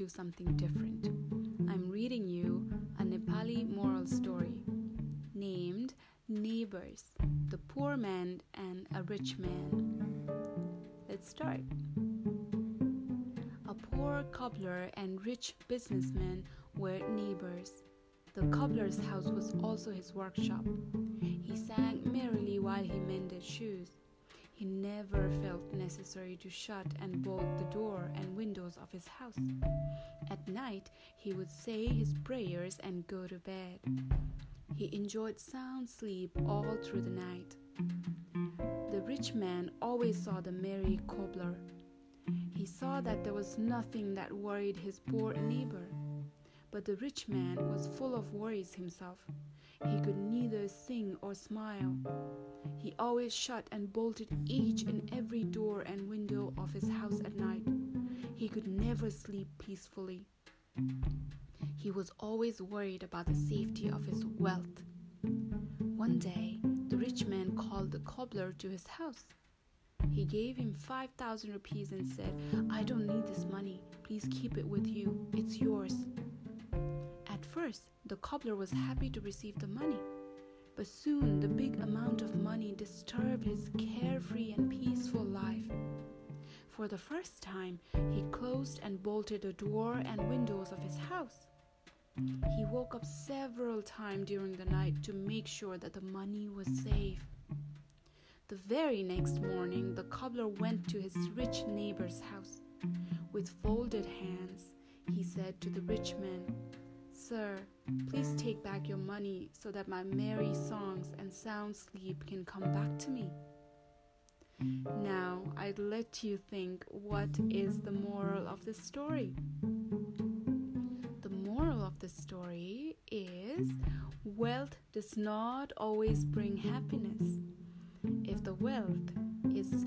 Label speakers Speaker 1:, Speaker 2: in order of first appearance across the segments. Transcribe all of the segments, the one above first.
Speaker 1: do something different. I'm reading you a Nepali moral story named Neighbors The Poor Man and a Rich Man. Let's start. A poor cobbler and rich businessman were neighbors. The cobbler's house was also his workshop. He sang merrily while he mended shoes. He never felt necessary to shut and bolt the door and windows of his house. At night, he would say his prayers and go to bed. He enjoyed sound sleep all through the night. The rich man always saw the merry cobbler. He saw that there was nothing that worried his poor neighbor. But the rich man was full of worries himself. He could neither sing or smile. He always shut and bolted each and every door and window of his house at night. He could never sleep peacefully. He was always worried about the safety of his wealth. One day, the rich man called the cobbler to his house. He gave him 5,000 rupees and said, I don't need this money. Please keep it with you. It's yours. First, the cobbler was happy to receive the money, but soon the big amount of money disturbed his carefree and peaceful life. For the first time, he closed and bolted the door and windows of his house. He woke up several times during the night to make sure that the money was safe. The very next morning, the cobbler went to his rich neighbor's house. With folded hands, he said to the rich man, Sir, please take back your money so that my merry songs and sound sleep can come back to me. Now, I'd let you think what is the moral of the story? The moral of the story is wealth does not always bring happiness. If the wealth is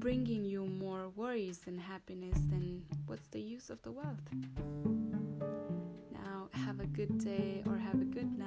Speaker 1: bringing you more worries than happiness, then what's the use of the wealth? Good day or have a good night.